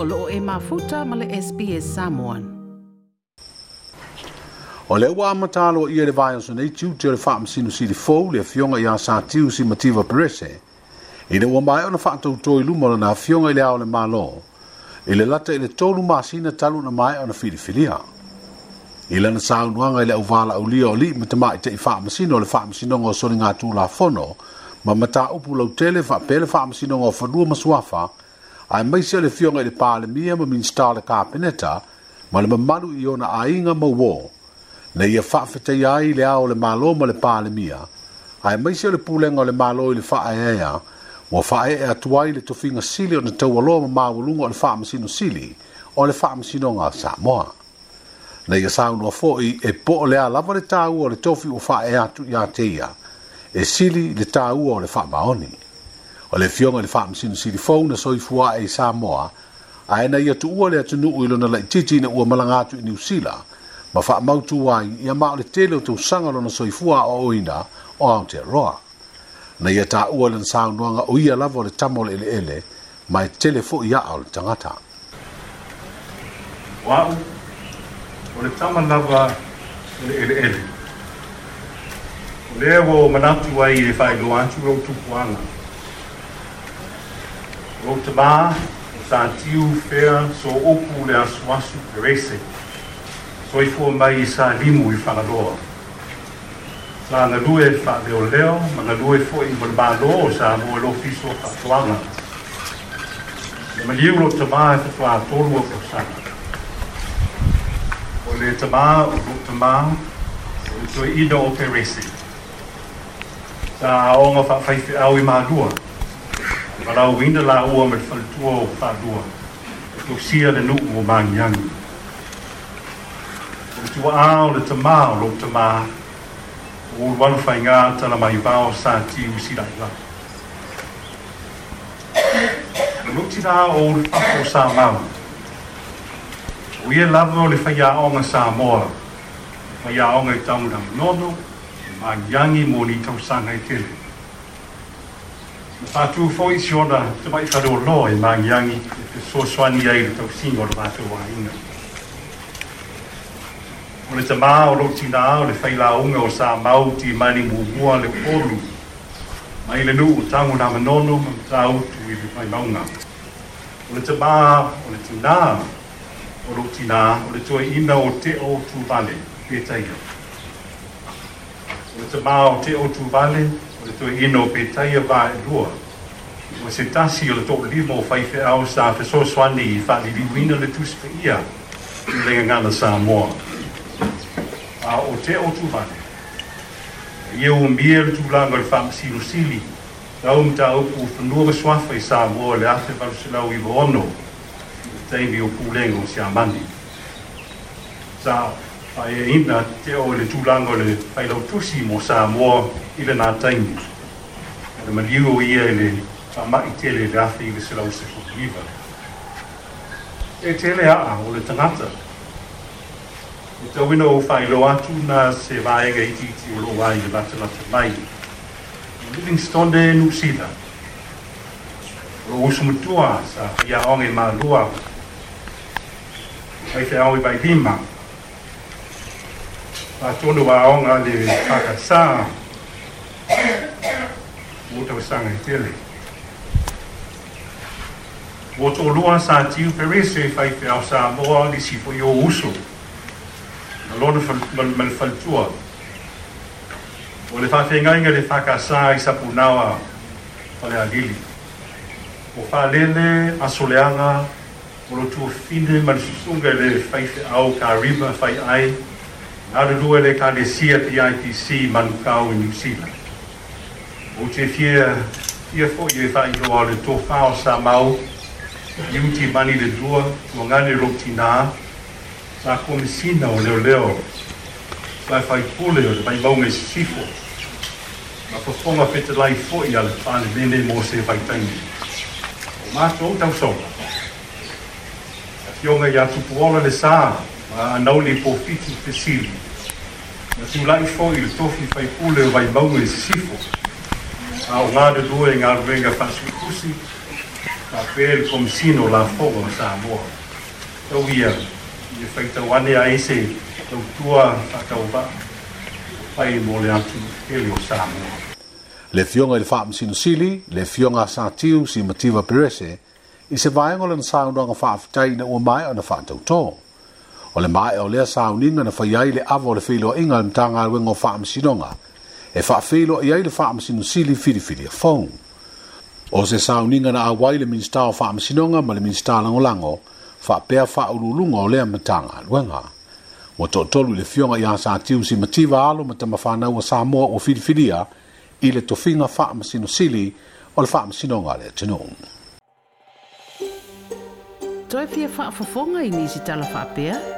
o loo e mafuta ma le SPS Samoan. O le wā matalo i ere vai anso nei tiu te ore wha amasino si le fōu le fionga i a sā tiu si mativa perese. I le wā mai ona wha toi lumo na a fionga i le aole mā lō. I le lata i le tōlu māsina talu na mai ona whiri filia. I le na sāu nuanga i le uvala au lia o li ma te mai te i wha amasino le wha amasino ngā soni ngā tū la fono ma mata upu lau tele wha pele wha amasino ngā whanua masuafa ngā ai maisi a le fioga i le palemia ma minista o le kapeneta ma le mamalu i ona aiga ma uō na ia faafetaia ai le ao le mālō ma le palemia ai maisi o le pulega o le mālō i le faaeaea ua faaee atu ai le tofiga sili ona taualoa ma maualuga o le faamasino sili o le faamasinoga samoa na ia saunoa foʻi e po o le a lava le tāua o le tofi ua faaeā atu ia te ia e sili le tāua o le faamaoni o le fioga i le faamasinosilifou na soifua ae i samoa ae na ia tuua le atunuu i lona laʻitiiti ina ua malaga atu i niusila ma faamautū ai ia ma o le tele o tausaga lona soifua aʻoʻoina o aotearoa na ia taʻua lana saunoaga o ia lava o le tama o le eleele ma e tele foʻi aʻa o le tagata ua'u o le tama lava o le eleele o lea ua manatu ai e faailoa atu lou tupuaga Ro te mā, o tā tiu whea, so opu le aswasu te rese. So i fua mai i sā limu i whanaroa. Sā na lue wha leo leo, ma na lue fua i mwana mālo o sā mua lo fiso ka tuanga. Ma ma liu ro te mā e te tuā tolua ko sanga. O le te mā, o ro te mā, o i tue ida o te rese. Sā aonga wha whaife au i mālua. Sā aonga ma lau winda la ua me whaltua o whadua. O sia le nuku o mangiangi. O tua ao le tamā o lo tamā. O wanu whai ngā tala mai vāo sā ti usi lai la. O nuti la o le whako sā mau. O ia lava o le whai a onga sā moa. Whai a onga i taunam nono. Mangiangi mō ni tausanga i tele. Fatu foi siona, tu vai fazer o nó em Mangiangi, que sou só ni aí do teu sim, ou vai tu ainda. O le tamá, o lo tina, o le fei o unga, o sa mau ti mani mubua le polu. mai le nu, o tango na manono, ma ta utu i le fei maunga. O le tamá, o le tina, o lo tina, o le tue ina o te o tu vale, pietai. O le tamá, o te o tu tu ino pe taia va lua o se tasi o le tō limo o fai fe au sa fe so swani i fa li wina le tus pe ia i le ngana Samoa a o te o tu vane ia o mia le tu langa le fa masiru sili na o mta o ku whanua swafa i Samoa le afe varusilau i vono o si amani sa ai e ina te o le tūlanga le whailau tusi mo sā moa i le nā taimi. E le mariu o ia i le whamai tele le afi i le selau se kukuliwa. E tele a o le tangata. E tau ina o whailau atu nā se vāenga iti iti o lo wai le lata lata mai. Living stonde nu sida. O usumutua sa whia onge mā lua. Aite au i bai bimanga. atolu aoga a le fakasā utaasaga etele ua tolua sa tiu perese e faifeʻao samoa lisipoi ouso alona manufalutua o le faafegaiga i le fakasā i sapunaoa o le alili ua fāalele asoleaga o lotuafine mansusuga i le faifeʻao karima faiai Nga de due le kane sia ti ITC manukau in New Zealand. O te fia, fia fo i e fai no ale to fao sa mau, i uti mani le dua, mo ngane roti nā, sa kome sina o leo leo, sa e fai pule o le mai maume sifo, ma pofonga pete lai fo i ale pane vene mo se fai tangi. O mātou tau sopa. A fionga i atupu ola le sāna, a ah, nau le po fiti te siri. Na tu lai fo i le tofi fai pule o vai mau e sifo. A ah, o ngāre rua e ngā ruenga pasi kusi, a pēr kom sino la fo o sa amoa. Tau ia, i e fai tau ane a ese, tau tua a tau ba, fai mole antu e le o sa amoa. Le fionga i le fāma sino sili, le fionga sa tiu si mativa perese, i se vāingolana sāngu nga whaafitai na ua mai o na whaatau tōu. o le mai o lea sauninga na faiai le ava o le feiloaʻiga le matagaluega o faamasinoga e faafeiloa i ai le faamasinosili filifili afou o se sauninga na auai le minista o faamasinoga ma le minista lagolago faapea faaululuga o lea matagaluega ua toʻatolu i le fioga iā sa tiu simativa alo ma tamafanaua samoa ua filifilia i le tofiga faamasinosili o le faamasinoga a le atunuu toe fia faafofoga i nisi talafa'apea